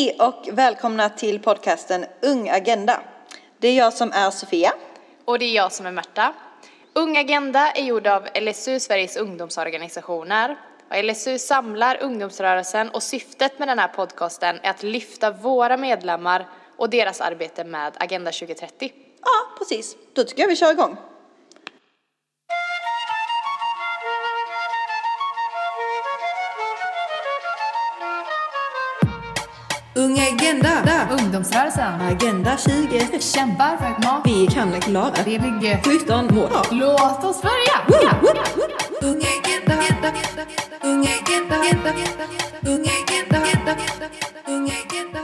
Hej och välkomna till podcasten Ung Agenda. Det är jag som är Sofia. Och det är jag som är Märta. Ung Agenda är gjord av LSU, Sveriges ungdomsorganisationer. Och LSU samlar ungdomsrörelsen och syftet med den här podcasten är att lyfta våra medlemmar och deras arbete med Agenda 2030. Ja, precis. Då tycker jag vi kör igång. Ung Agenda. Ungdomsrörelsen. Agenda 20. Kämpar för ett mat. Vi kan klara. Det blir gött. 17 mål. Låt oss börja! Woop, woop. Ung Agenda. Ung Agenda. Ung Agenda. Ung Agenda.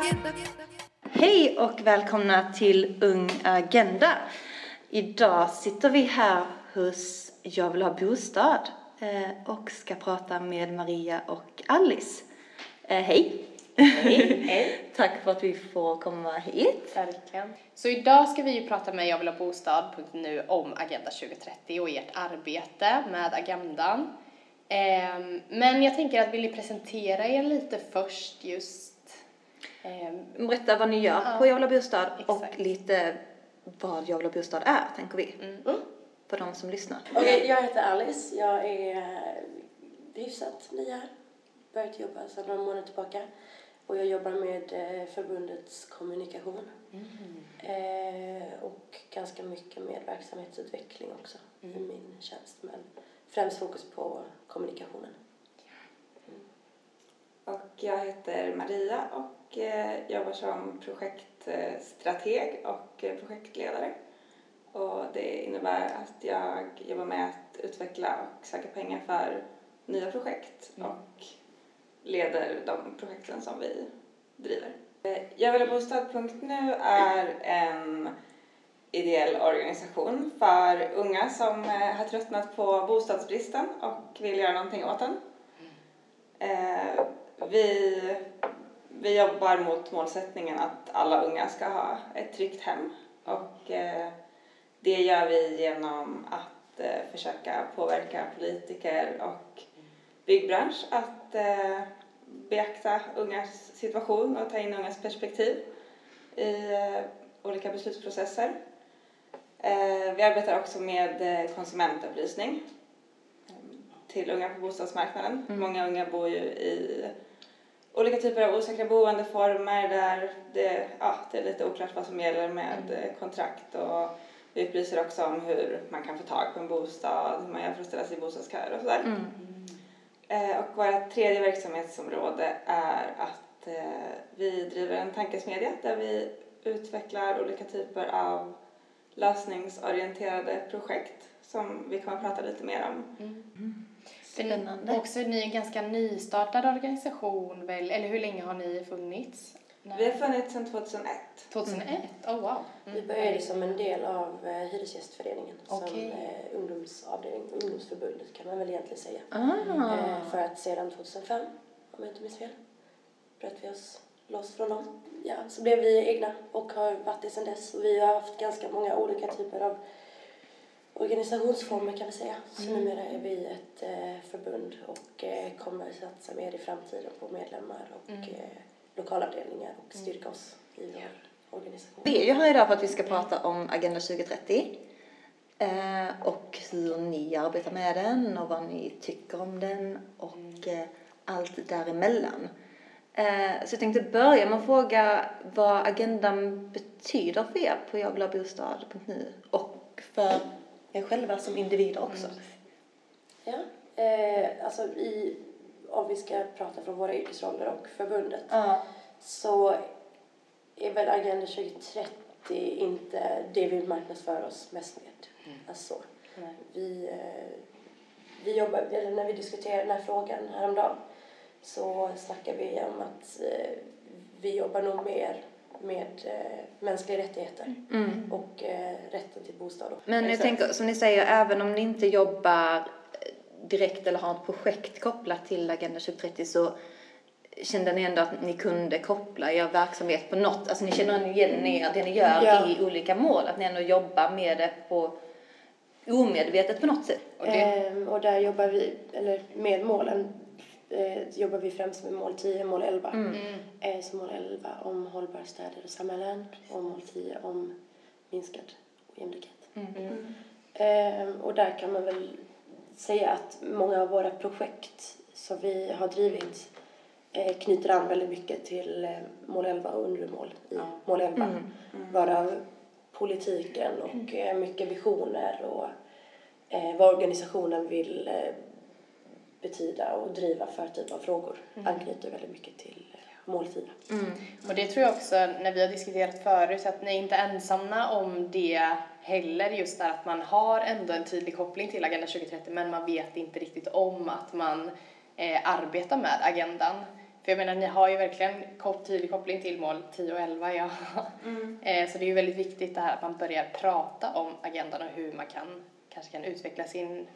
Hej och välkomna till Ung Agenda. Idag sitter vi här hos Jag vill ha bostad eh, och ska prata med Maria och Alice. Eh, Hej! Hej. Tack för att vi får komma hit. Verkligen. Så idag ska vi ju prata med Jag vill ha bostad.nu om Agenda 2030 och ert arbete med agendan. Ehm, Men jag tänker att vill ni presentera er lite först just? Ehm, Berätta vad ni gör Ja. på Jag vill ha bostad och Exakt. lite vad Jag vill ha bostad är, tänker vi. Mm. För de som lyssnar. Okej, jag heter Alice. Jag är eh, hyfsat ny här. Börjat jobba sedan några månader tillbaka. Och jag jobbar med eh, förbundets kommunikation. Eh, och ganska mycket med verksamhetsutveckling också i min tjänst. Men främst fokus på kommunikationen. Och jag heter Maria och eh, jobbar som projektstrateg och projektledare. Och det innebär att jag jobbar med att utveckla och söka pengar för nya projekt och leder de projekten som vi driver. Eh, Jag vill bostad.nu är en ideell organisation för unga som eh, har tröttnat på bostadsbristen och vill göra någonting åt den. Eh, vi, vi jobbar mot målsättningen att alla unga ska ha ett tryggt hem och det gör vi genom att försöka påverka politiker och byggbransch att beakta ungas situation och ta in ungas perspektiv i eh, olika beslutsprocesser. Eh, vi arbetar också med eh, konsumentupplysning till unga på bostadsmarknaden. Många unga bor ju i olika typer av osäkra boendeformer där det, ja, det är lite oklart vad som gäller med eh, kontrakt och vi upplyser också om hur man kan få tag på en bostad, hur man gör för att ställa sig i bostadsköer och sådär. Eh, och vårt tredje verksamhetsområde är att eh, vi driver en tankesmedja där vi utvecklar olika typer av lösningsorienterade projekt som vi kommer att prata lite mer om. Spännande. Och också ni är en ganska nystartad organisation väl, eller hur länge har ni funnits? Vi har funnits sedan 2001. 2001? Oh wow. Vi började som en del av eh, Hyresgästföreningen som Okej. eh, ungdomsavdelning, ungdomsförbundet kan man väl egentligen säga. Ah. Eh, för att sedan 2005, om jag inte minns fel, bröt vi oss loss från dem. Ja, så blev vi egna och har varit det sedan dess. Och vi har haft ganska många olika typer av organisationsformer kan vi säga. Så numera är vi ett eh, förbund och eh, kommer satsa mer i framtiden på medlemmar och eh, lokalavdelningar och styrka oss i vår organisation. Vi är ju här idag för att vi ska prata om Agenda 2030 eh, och hur ni arbetar med den och vad ni tycker om den och eh, allt däremellan. Eh, så jag tänkte börja med att fråga vad agendan betyder för er på jagvillhabostad.nu och för er själva som individer också. Ja, eh, alltså i, om vi ska prata från våra yrkesroller och förbundet Ja. så är väl Agenda 2030 inte det vi marknadsför oss mest med. Alltså så. Vi, eh, vi jobbar, eller när vi diskuterade den här frågan häromdagen så snackar vi om att eh, vi jobbar nog mer med eh, mänskliga rättigheter och eh, rätten till bostad. Mm. Men jag tänker, som ni säger, även om ni inte jobbar direkt eller har ett projekt kopplat till Agenda 2030 så kände ni ändå att ni kunde koppla er verksamhet på något, alltså ni känner igen er, det ni gör Ja. i olika mål, att ni ändå jobbar med det på omedvetet på något sätt. Och det, Ehm, och där jobbar vi, eller med målen eh, jobbar vi främst med mål 10 mål 11. Mm. Eh, så mål 11 om hållbara städer och samhällen och mål 10 om minskad ojämlikhet. Eh, och där kan man väl säga att många av våra projekt som vi har drivit eh, knyter an väldigt mycket till eh, mål 11 och undermål i mål 11. Varav politiken och eh, mycket visioner och vad organisationen vill betyda och driva för typ av frågor anknyter väldigt mycket till mål 10. Och det tror jag också, när vi har diskuterat förut, att ni är inte ensamma om det heller, just där att man har ändå en tydlig koppling till Agenda 2030 men man vet inte riktigt om att man eh, arbetar med agendan. För jag menar, ni har ju verkligen tydlig koppling till mål 10 och 11, ja. eh, så det är ju väldigt viktigt det här att man börjar prata om agendan och hur man kan, kanske kan utveckla sin,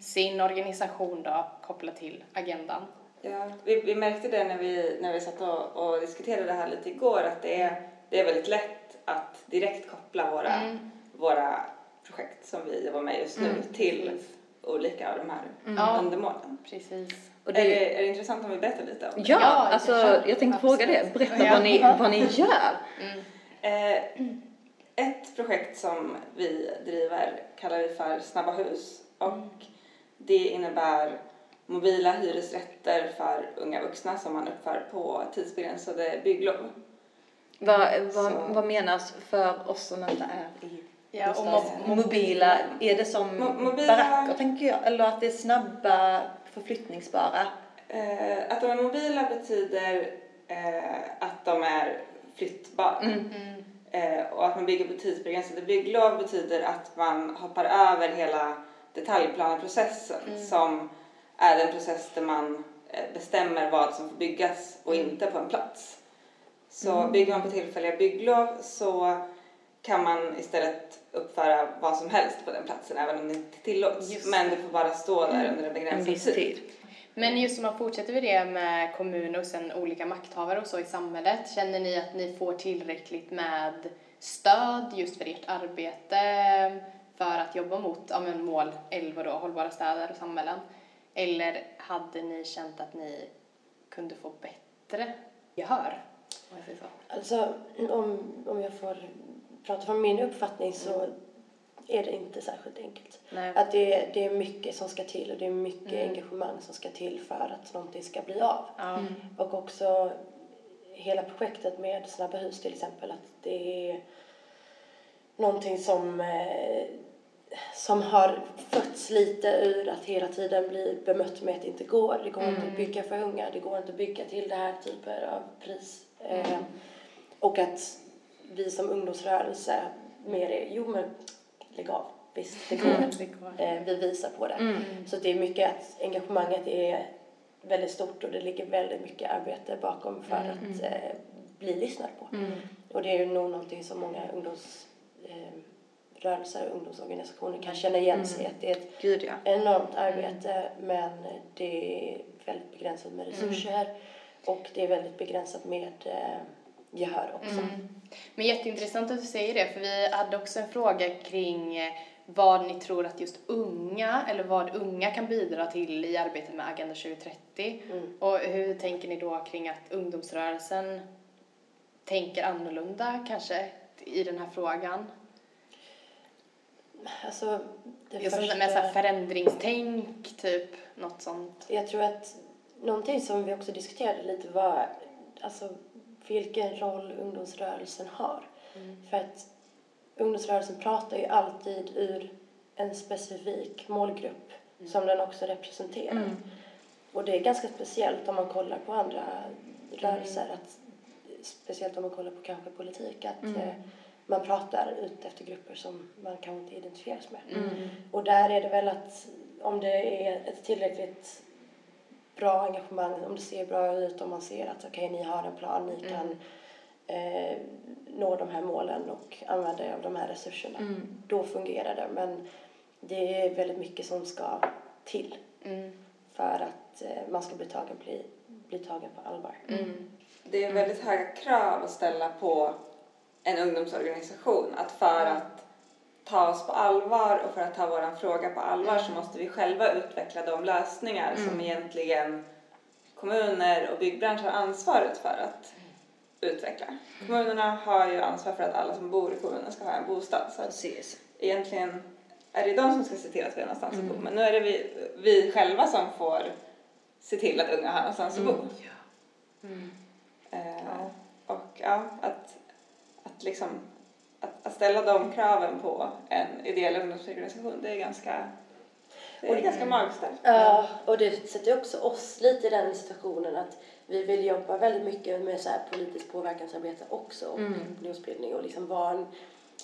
sin organisation då, kopplat till agendan. Ja, vi, vi märkte det när vi, när vi satt och, och diskuterade det här lite igår att det är, det är väldigt lätt att direkt koppla våra, våra projekt som vi jobbar med just nu till olika av de här Ja. undermålen. Precis. Och Är, det, det, är det intressant om vi berättar lite om det? ja, Ja, alltså ja, jag tänkte fråga det. Berätta Ja. vad, ni, vad ni gör. Eh, ett projekt som vi driver kallar vi för Snabba hus och det innebär mobila hyresrätter för unga vuxna som man uppför på tidsbegränsade bygglov. Vad, vad, vad menas för oss som inte är i Ja, och mo- mobila? Är det som Mo- mobila- baracker tänker jag? Eller att det är snabba förflyttningsbara? Eh, att de är mobila betyder eh, att de är flyttbara. Eh, och att man bygger på tidsbegränsade bygglov betyder att man hoppar över hela detaljplaneprocessen som är den process där man eh, bestämmer vad som får byggas och inte på en plats. Så bygger man på tillfälliga bygglov så kan man istället uppföra vad som helst på den platsen även om det inte tillåts. Just Men det får bara stå där under en En begränsad viss tid. tid. Men just om man fortsätter med det med kommuner och sen olika makthavare och så i samhället, känner ni att ni får tillräckligt med stöd just för ert arbete för att jobba mot ja, men mål 11 då, hållbara städer och samhällen? Eller hade ni känt att ni kunde få bättre gehör? Om jag säger så. Alltså om, om jag får prata från min uppfattning så är det inte särskilt enkelt. Nej. Att det, är- det är mycket som ska till och det är mycket engagemang som ska till för att någonting ska bli av. Ja. Och också hela projektet med Snabba hus till exempel, att det är någonting som, eh, som har fötts lite ur att hela tiden bli bemött med att det inte går. Det går inte att bygga för unga, det går inte att bygga till det här typen av pris. Eh, och att vi som ungdomsrörelse mer är, jo men lägg av, visst det går. Det går. Eh, vi visar på det. Så det är mycket att engagemanget är väldigt stort och det ligger väldigt mycket arbete bakom för att eh, bli lyssnad på. Och det är ju nog någonting som många ungdomsrörelser eh, och ungdomsorganisationer kan känna igen sig i. Att det är ett Gud ja. enormt arbete men det är väldigt begränsat med resurser och det är väldigt begränsat med eh, gehör också. Men jätteintressant att du säger det, för vi hade också en fråga kring eh, vad ni tror att just unga, eller vad unga kan bidra till i arbetet med Agenda 2030. Och hur tänker ni då kring att ungdomsrörelsen tänker annorlunda kanske i den här frågan? Alltså, det Just första... med så här förändringstänk, typ, något sånt. Jag tror att någonting som vi också diskuterade lite var alltså, vilken roll ungdomsrörelsen har. För att ungdomsrörelsen pratar ju alltid ur en specifik målgrupp som den också representerar. Och det är ganska speciellt om man kollar på andra rörelser, att, speciellt om man kollar på kanske politik, att eh, man pratar ut efter grupper som man kanske inte identifieras med. Och där är det väl att om det är ett tillräckligt bra engagemang, om det ser bra ut, om man ser att okej, ni har en plan, ni kan eh, nå de här målen och använda er av de här resurserna. Då fungerar det. Men det är väldigt mycket som ska till för att eh, man ska bli tagen, bli, bli tagen på allvar. Det är väldigt höga krav att ställa på en ungdomsorganisation. Att för att ta oss på allvar och för att ta vår fråga på allvar så måste vi själva utveckla de lösningar som egentligen kommuner och byggbransch har ansvaret för att utveckla. Kommunerna har ju ansvar för att alla som bor i kommunen ska ha en bostad. Så Precis. egentligen är det de som ska se till att vi har någonstans att bo. Men nu är det vi, vi själva som får se till att unga har någonstans att bo. Eh, Och ja, att, att liksom att, att ställa de kraven på en ideell ungdomsorganisation, det är ganska det är ganska magstarkt. Ja, och det sätter också oss lite i den situationen att vi vill jobba väldigt mycket med så här politiskt påverkansarbete också och opinionsbildning och liksom vara en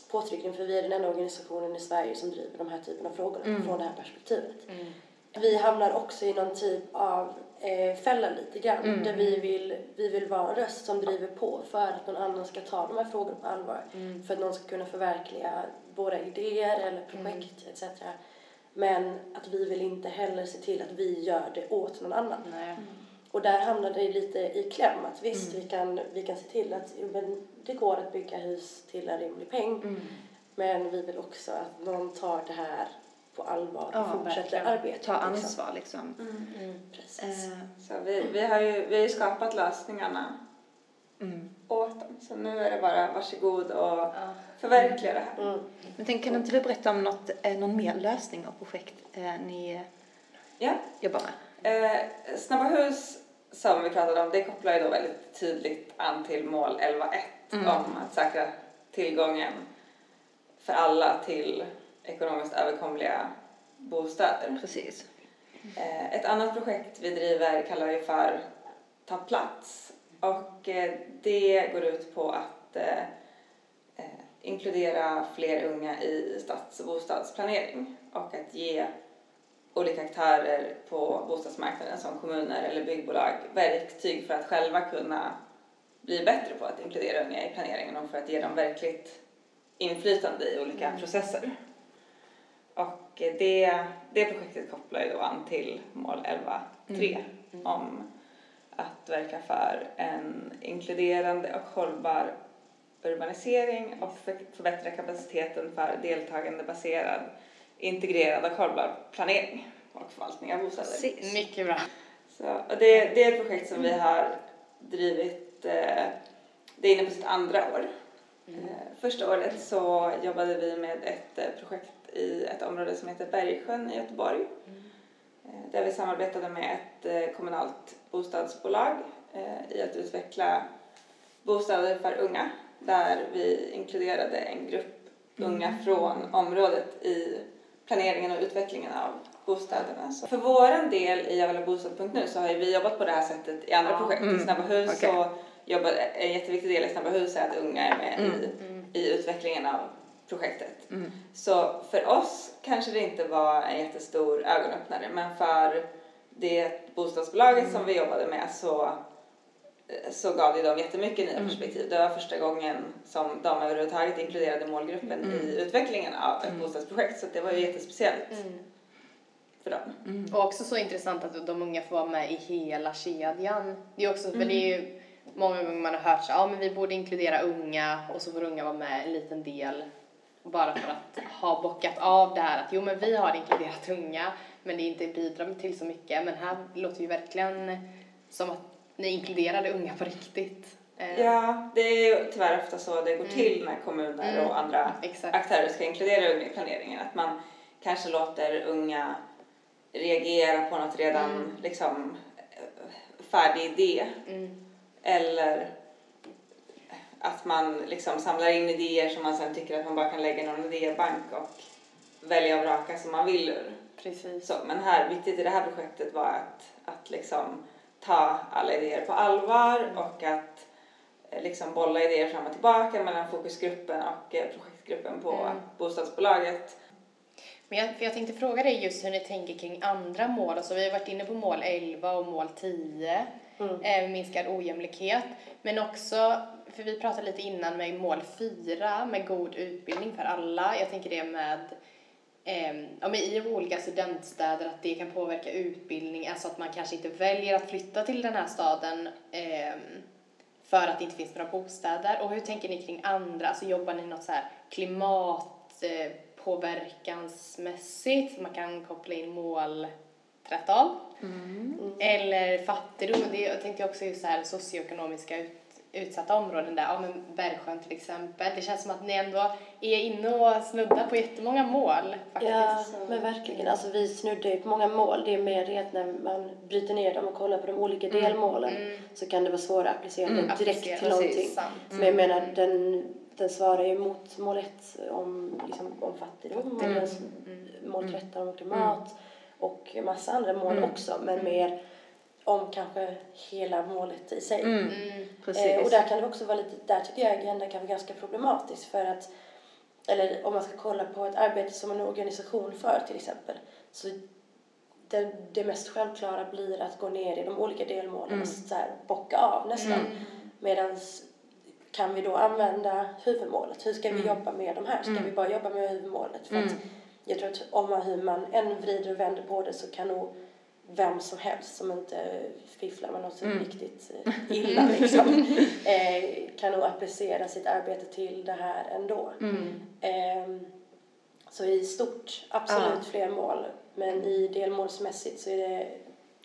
påtryckning för vi är den enda organisationen i Sverige som driver de här typen av frågor från det här perspektivet. Vi hamnar också i någon typ av eh, fälla lite grann där vi vill, vi vill vara en röst som driver på för att någon annan ska ta de här frågorna på allvar. För att någon ska kunna förverkliga våra idéer eller projekt etc. Men att vi vill inte heller se till att vi gör det åt någon annan. Nej. Och där hamnar det lite i kläm. Att visst, vi, kan, vi kan se till att men det går att bygga hus till en rimlig peng. Men vi vill också att någon tar det här på allvar och Ja, fortsätter arbetet. Ta liksom. ansvar liksom. Precis. Eh, Så vi, vi har ju vi har ju skapat lösningarna mm. åt dem. Så nu är det bara varsågod och förverkliga det här. Mm. Men tänk, kan inte du berätta om något, eh, någon mer lösning och projekt eh, ni Ja. jobbar med? Eh, Snabba hus som vi pratade om, det kopplar ju då väldigt tydligt an till mål 11.1 om att säkra tillgången för alla till ekonomiskt överkomliga bostäder. Precis. Eh, Ett annat projekt vi driver kallar vi för Ta plats och eh, det går ut på att eh, inkludera fler unga i stads och bostadsplanering och att ge olika aktörer på bostadsmarknaden som kommuner eller byggbolag verktyg för att själva kunna bli bättre på att inkludera unga i planeringen och för att ge dem verkligt inflytande i olika processer. Och det, det projektet kopplar ju då an till mål 11.3 om att verka för en inkluderande och hållbar urbanisering och för, förbättra kapaciteten för deltagandebaserad, integrerad och hållbar planering och förvaltning av bostäder. Precis. Mycket bra. Så, och det, det är ett projekt som vi har drivit, eh, det är inne på sitt andra år. Eh, första året så jobbade vi med ett eh, projekt i ett område som heter Bergsjön i Göteborg. Eh, där vi samarbetade med ett eh, kommunalt bostadsbolag eh, i att utveckla bostäder för unga. Där vi inkluderade en grupp unga från området i planeringen och utvecklingen av bostäderna. Så för våran del i javalabostad.nu så har vi jobbat på det här sättet i andra projekt. I Snabba hus Okej. så jobbar en jätteviktig del i Snabba hus är att unga är med i, i utvecklingen av projektet. Så för oss kanske det inte var en jättestor ögonöppnare men för det bostadsbolaget som vi jobbade med så så gav det dem jättemycket nya perspektiv. Det var första gången som de överhuvudtaget inkluderade målgruppen i utvecklingen av ett bostadsprojekt så det var ju jättespeciellt för dem. Och också så intressant att de unga får vara med i hela kedjan. Det är också, för det är ju många gånger man har hört så ja men vi borde inkludera unga och så får unga vara med en liten del bara för att ha bockat av det här att jo men vi har inkluderat unga men det inte bidrar till så mycket men här låter ju verkligen som att ni inkluderade unga på riktigt. Eh, Ja, det är ju tyvärr ofta så det går till när kommuner och andra Exakt. aktörer ska inkludera unga i planeringen. Att man kanske låter unga reagera på något redan liksom eh, färdig idé. Eller att man liksom samlar in idéer som man sen tycker att man bara kan lägga i någon idébank och välja och vraka som man vill ur. Precis. Så, men här, viktigt i det här projektet var att, att liksom ta alla idéer på allvar och att eh, liksom bolla idéer fram och tillbaka mellan fokusgruppen och eh, projektgruppen på bostadsbolaget. Men jag, för jag tänkte fråga dig just hur ni tänker kring andra mål. Alltså vi har varit inne på mål 11 och mål 10, mm. Eh, minskad ojämlikhet. Men också, för vi pratade lite innan med mål 4, med god utbildning för alla. Jag tänker det med ehm, ja, men i olika studentstäder att det kan påverka utbildning, alltså att man kanske inte väljer att flytta till den här staden eh, för att det inte finns några bostäder. Och hur tänker ni kring andra? Alltså jobbar ni något så här klimatpåverkansmässigt? Så? Man kan koppla in mål 13. Eller fattigdom, det, jag tänkte också just så här socioekonomiska ut, utsatta områden där, ja men Bergsjön till exempel. Det känns som att ni ändå är inne och snuddar på jättemånga mål faktiskt. Ja, men verkligen. Alltså, vi snuddar ju på många mål. Det är mer det att när man bryter ner dem och kollar på de olika delmålen så kan det vara svårt att applicera det direkt Applicera, till någonting. Men jag menar, den, den svarar ju mot mål ett om, liksom, om fattigdom, och den, mål 13 om klimat och massa andra mål också, men mer om kanske hela målet i sig. Mm. Precis. Eh, och där kan det också vara lite, där tycker jag Agenda kan vara ganska problematiskt för att, eller om man ska kolla på ett arbete som en organisation för till exempel, så det, det mest självklara blir att gå ner i de olika delmålen och så här bocka av nästan. Medan kan vi då använda huvudmålet? Hur ska vi jobba med de här? Ska vi bara jobba med huvudmålet? För att jag tror att om man, hur man än vrider och vänder på det så kan nog vem som helst som inte fifflar med något så riktigt eh, illa liksom, eh, kan nog applicera sitt arbete till det här ändå. Ehm, så i stort, absolut fler mål. Men i delmålsmässigt så är det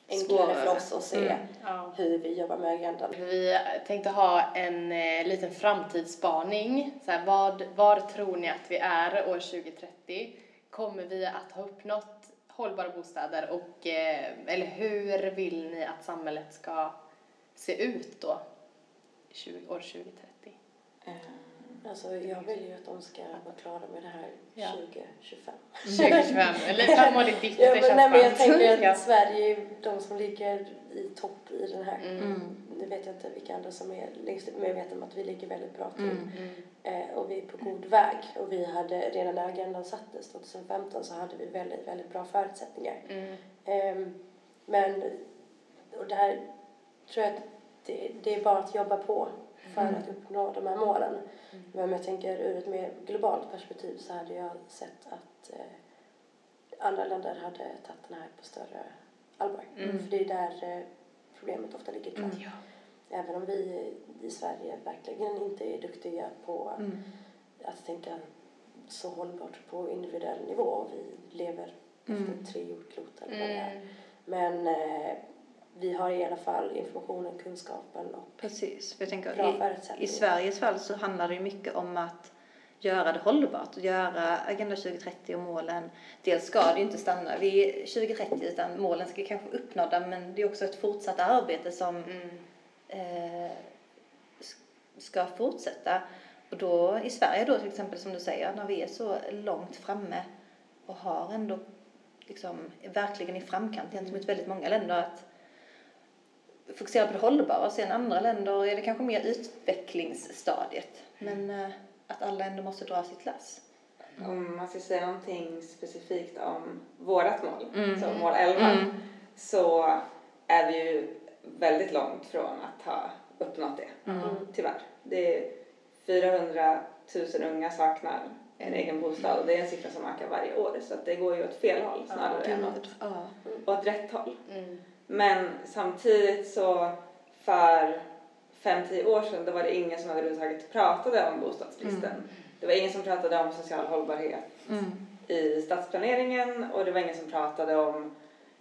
enklare för oss att se Ja. hur vi jobbar med agendan. Vi tänkte ha en eh, liten framtidsspaning. Så här, vad, var tror ni att vi är år 2030? Kommer vi att ha uppnått hållbara bostäder och eh, eller hur vill ni att samhället ska se ut då? 20, år 2030? Mm. Eh. Alltså jag vill ju att de ska vara klara med det här Ja. 2025. 2025, eller framåt ditt, Ja, det men, nej, men jag tänker att Ja. Sverige är de som ligger i topp i den här. Mm. Nu vet jag inte vilka andra som är längst upp, men jag vet om att vi ligger väldigt bra till. Mm. Eh, och vi är på god väg. Och vi hade, redan när agendan sattes 2015 så hade vi väldigt, väldigt bra förutsättningar. Mm. Ehm, men, och där tror jag att det, det är bara att jobba på för Mm. att uppnå de här målen. Men om jag tänker ur ett mer globalt perspektiv så hade jag sett att eh, andra länder hade tagit den här på större allvar. Mm. För det är där eh, problemet ofta ligger tror jag. Även om vi i Sverige verkligen inte är duktiga på Mm. att tänka så hållbart på individuell nivå. Vi lever efter tre jordklot eller vad det är. Mm. Men eh, vi har i alla fall informationen, kunskapen och Precis. För jag tänker, Bra i. I Sveriges fall så handlar det ju mycket om att göra det hållbart och göra Agenda 2030 och målen. Dels ska det ju inte stanna vid 2030 utan målen ska kanske uppnådda men det är också ett fortsatt arbete som Mm. eh, ska fortsätta. Och då i Sverige då till exempel som du säger, när vi är så långt framme och har ändå liksom verkligen i framkant gentemot väldigt många länder att fokusera på det hållbara. Och sen andra länder är det kanske mer utvecklingsstadiet. Men eh, att alla ändå måste dra sitt lass. Om man ska säga någonting specifikt om vårat mål, Mm. så mål 11, så är vi ju väldigt långt från att ha uppnått det. Mm. Tyvärr. Det är 400 000 unga saknar en egen bostad och det är en siffra som ökar varje år så att det går ju åt fel håll snarare än åt, Ja. åt rätt håll. Mm. Men samtidigt så för 5-10 år sedan då var det ingen som överhuvudtaget pratade om bostadsbristen. Det var ingen som pratade om social hållbarhet Mm. i stadsplaneringen och det var ingen som pratade om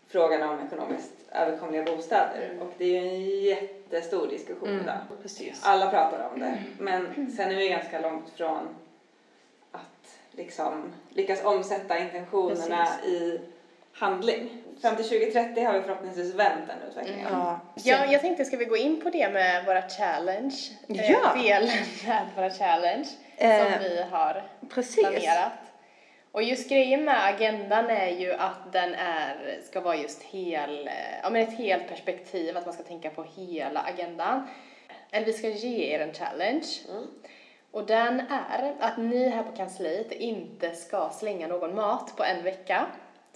frågan om ekonomiskt överkomliga bostäder. Och det är ju en jättestor diskussion idag. Precis. Alla pratar om det. Men sen är vi ganska långt från att liksom lyckas omsätta intentionerna i handling. Fram till 2030 har vi förhoppningsvis vänt den utvecklingen. Ja. Ja, jag tänkte ska vi gå in på det med våra challenge? eh, Ja. Delen med våra challenge Eh, som vi har Precis. planerat. Och just grejen med agendan är ju att den är, ska vara just hel, eh, ja men ett helt perspektiv, att man ska tänka på hela agendan. Eller vi ska ge er en challenge. Och den är att ni här på kansliet inte ska slänga någon mat på en vecka.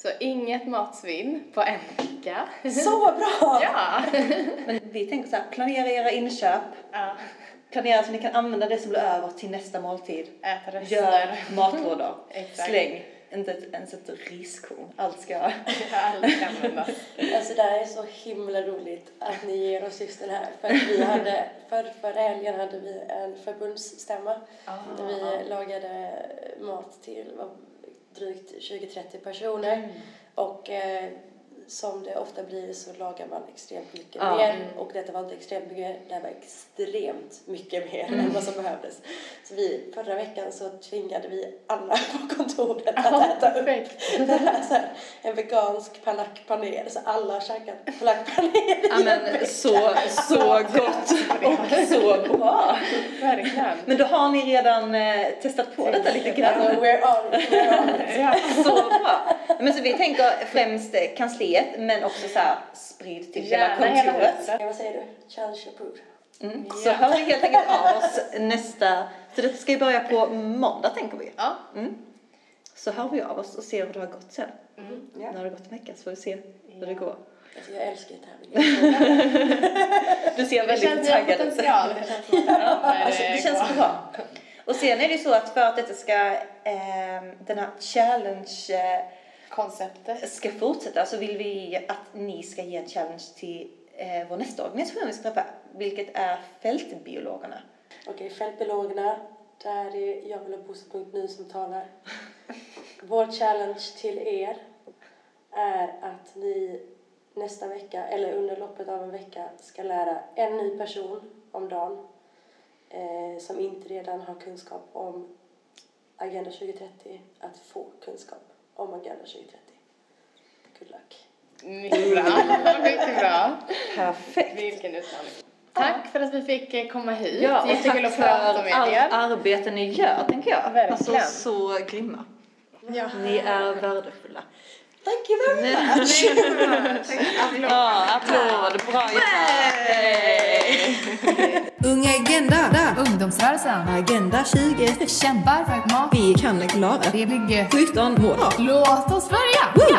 Så inget matsvinn på en vecka. Så bra! ja! Men vi tänker så här, planera era inköp. ja. Planera så ni kan använda det som blir över till nästa måltid. Äta rester. Gör matlådor. Släng inte ett, ens ett riskorn. Allt ska... Allt kan användas. Alltså det här är så himla roligt att ni ger oss just den här. För att vi hade, för, förra helgen hade vi en förbundsstämma där vi lagade mat till drygt 20-30 personer. Och eh, som det ofta blir så lagar man extremt mycket Ja. mer och detta var inte extremt mycket, det var extremt mycket mer än vad som behövdes. Så vi, förra veckan så tvingade vi alla på kontoret att äta upp perfekt. det här, så här, en vegansk palak paner så alla har käkat palak paner Ja men så, så gott och så bra. Verkligen. Men då har ni redan eh, testat på detta lite Alltså, grann. we're on, we're on. Ja. Så bra. Men så vi tänker främst eh, kansliet men också så här sprid till hela hela kontoret. Ja, Vad säger du? Challenge approved. Mm. Så hör helt enkelt av oss nästa, så det ska ju börja på måndag tänker vi. Ja. Mm. Så hör vi av oss och ser hur det har gått sen. Ja. När det har gått en vecka så får vi se hur det går. Alltså, jag älskar ju tävlingar. Du ser väldigt känns taggad ut. potential. Det känns som att det kommer Alltså, det känns bra. Och sen är det ju så att för att detta ska, eh, den här challenge eh, Konceptet. ska fortsätta så vill vi att ni ska ge en challenge till eh, vår nästa organisation vi ska träffa, vilket är Fältbiologerna. Okej, fältbiologerna. Där är jag vill ha Bosse.nu som talar. Vår challenge till er är att ni nästa vecka, eller under loppet av en vecka, ska lära en ny person om dagen eh, som inte redan har kunskap om Agenda 2030 att få kunskap om Agenda 2030. Good luck. Mycket bra. Mycket bra. Perfekt. Vilken utmaning. Tack för att vi fick eh, komma hit. Ja, och tack att för prata med allt er. arbete ni gör, tänker jag. Verkligen. Alltså, så grymma. Ja. Ni är värdefulla. Thank you very much! Ja, applåd. Bra Ung Agenda. Ungdomsrörelsen. Agenda 20. Kämpar för att mat. Vi kan klara Det blir gött. 17 mål. Låt oss börja!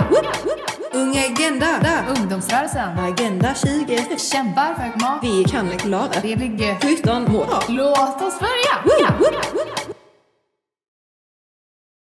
Ung Agenda. Ungdomsrörelsen. Agenda 20. Kämpar för att mat. Vi kan klara Det blir gött. 17 mål. Låt oss börja!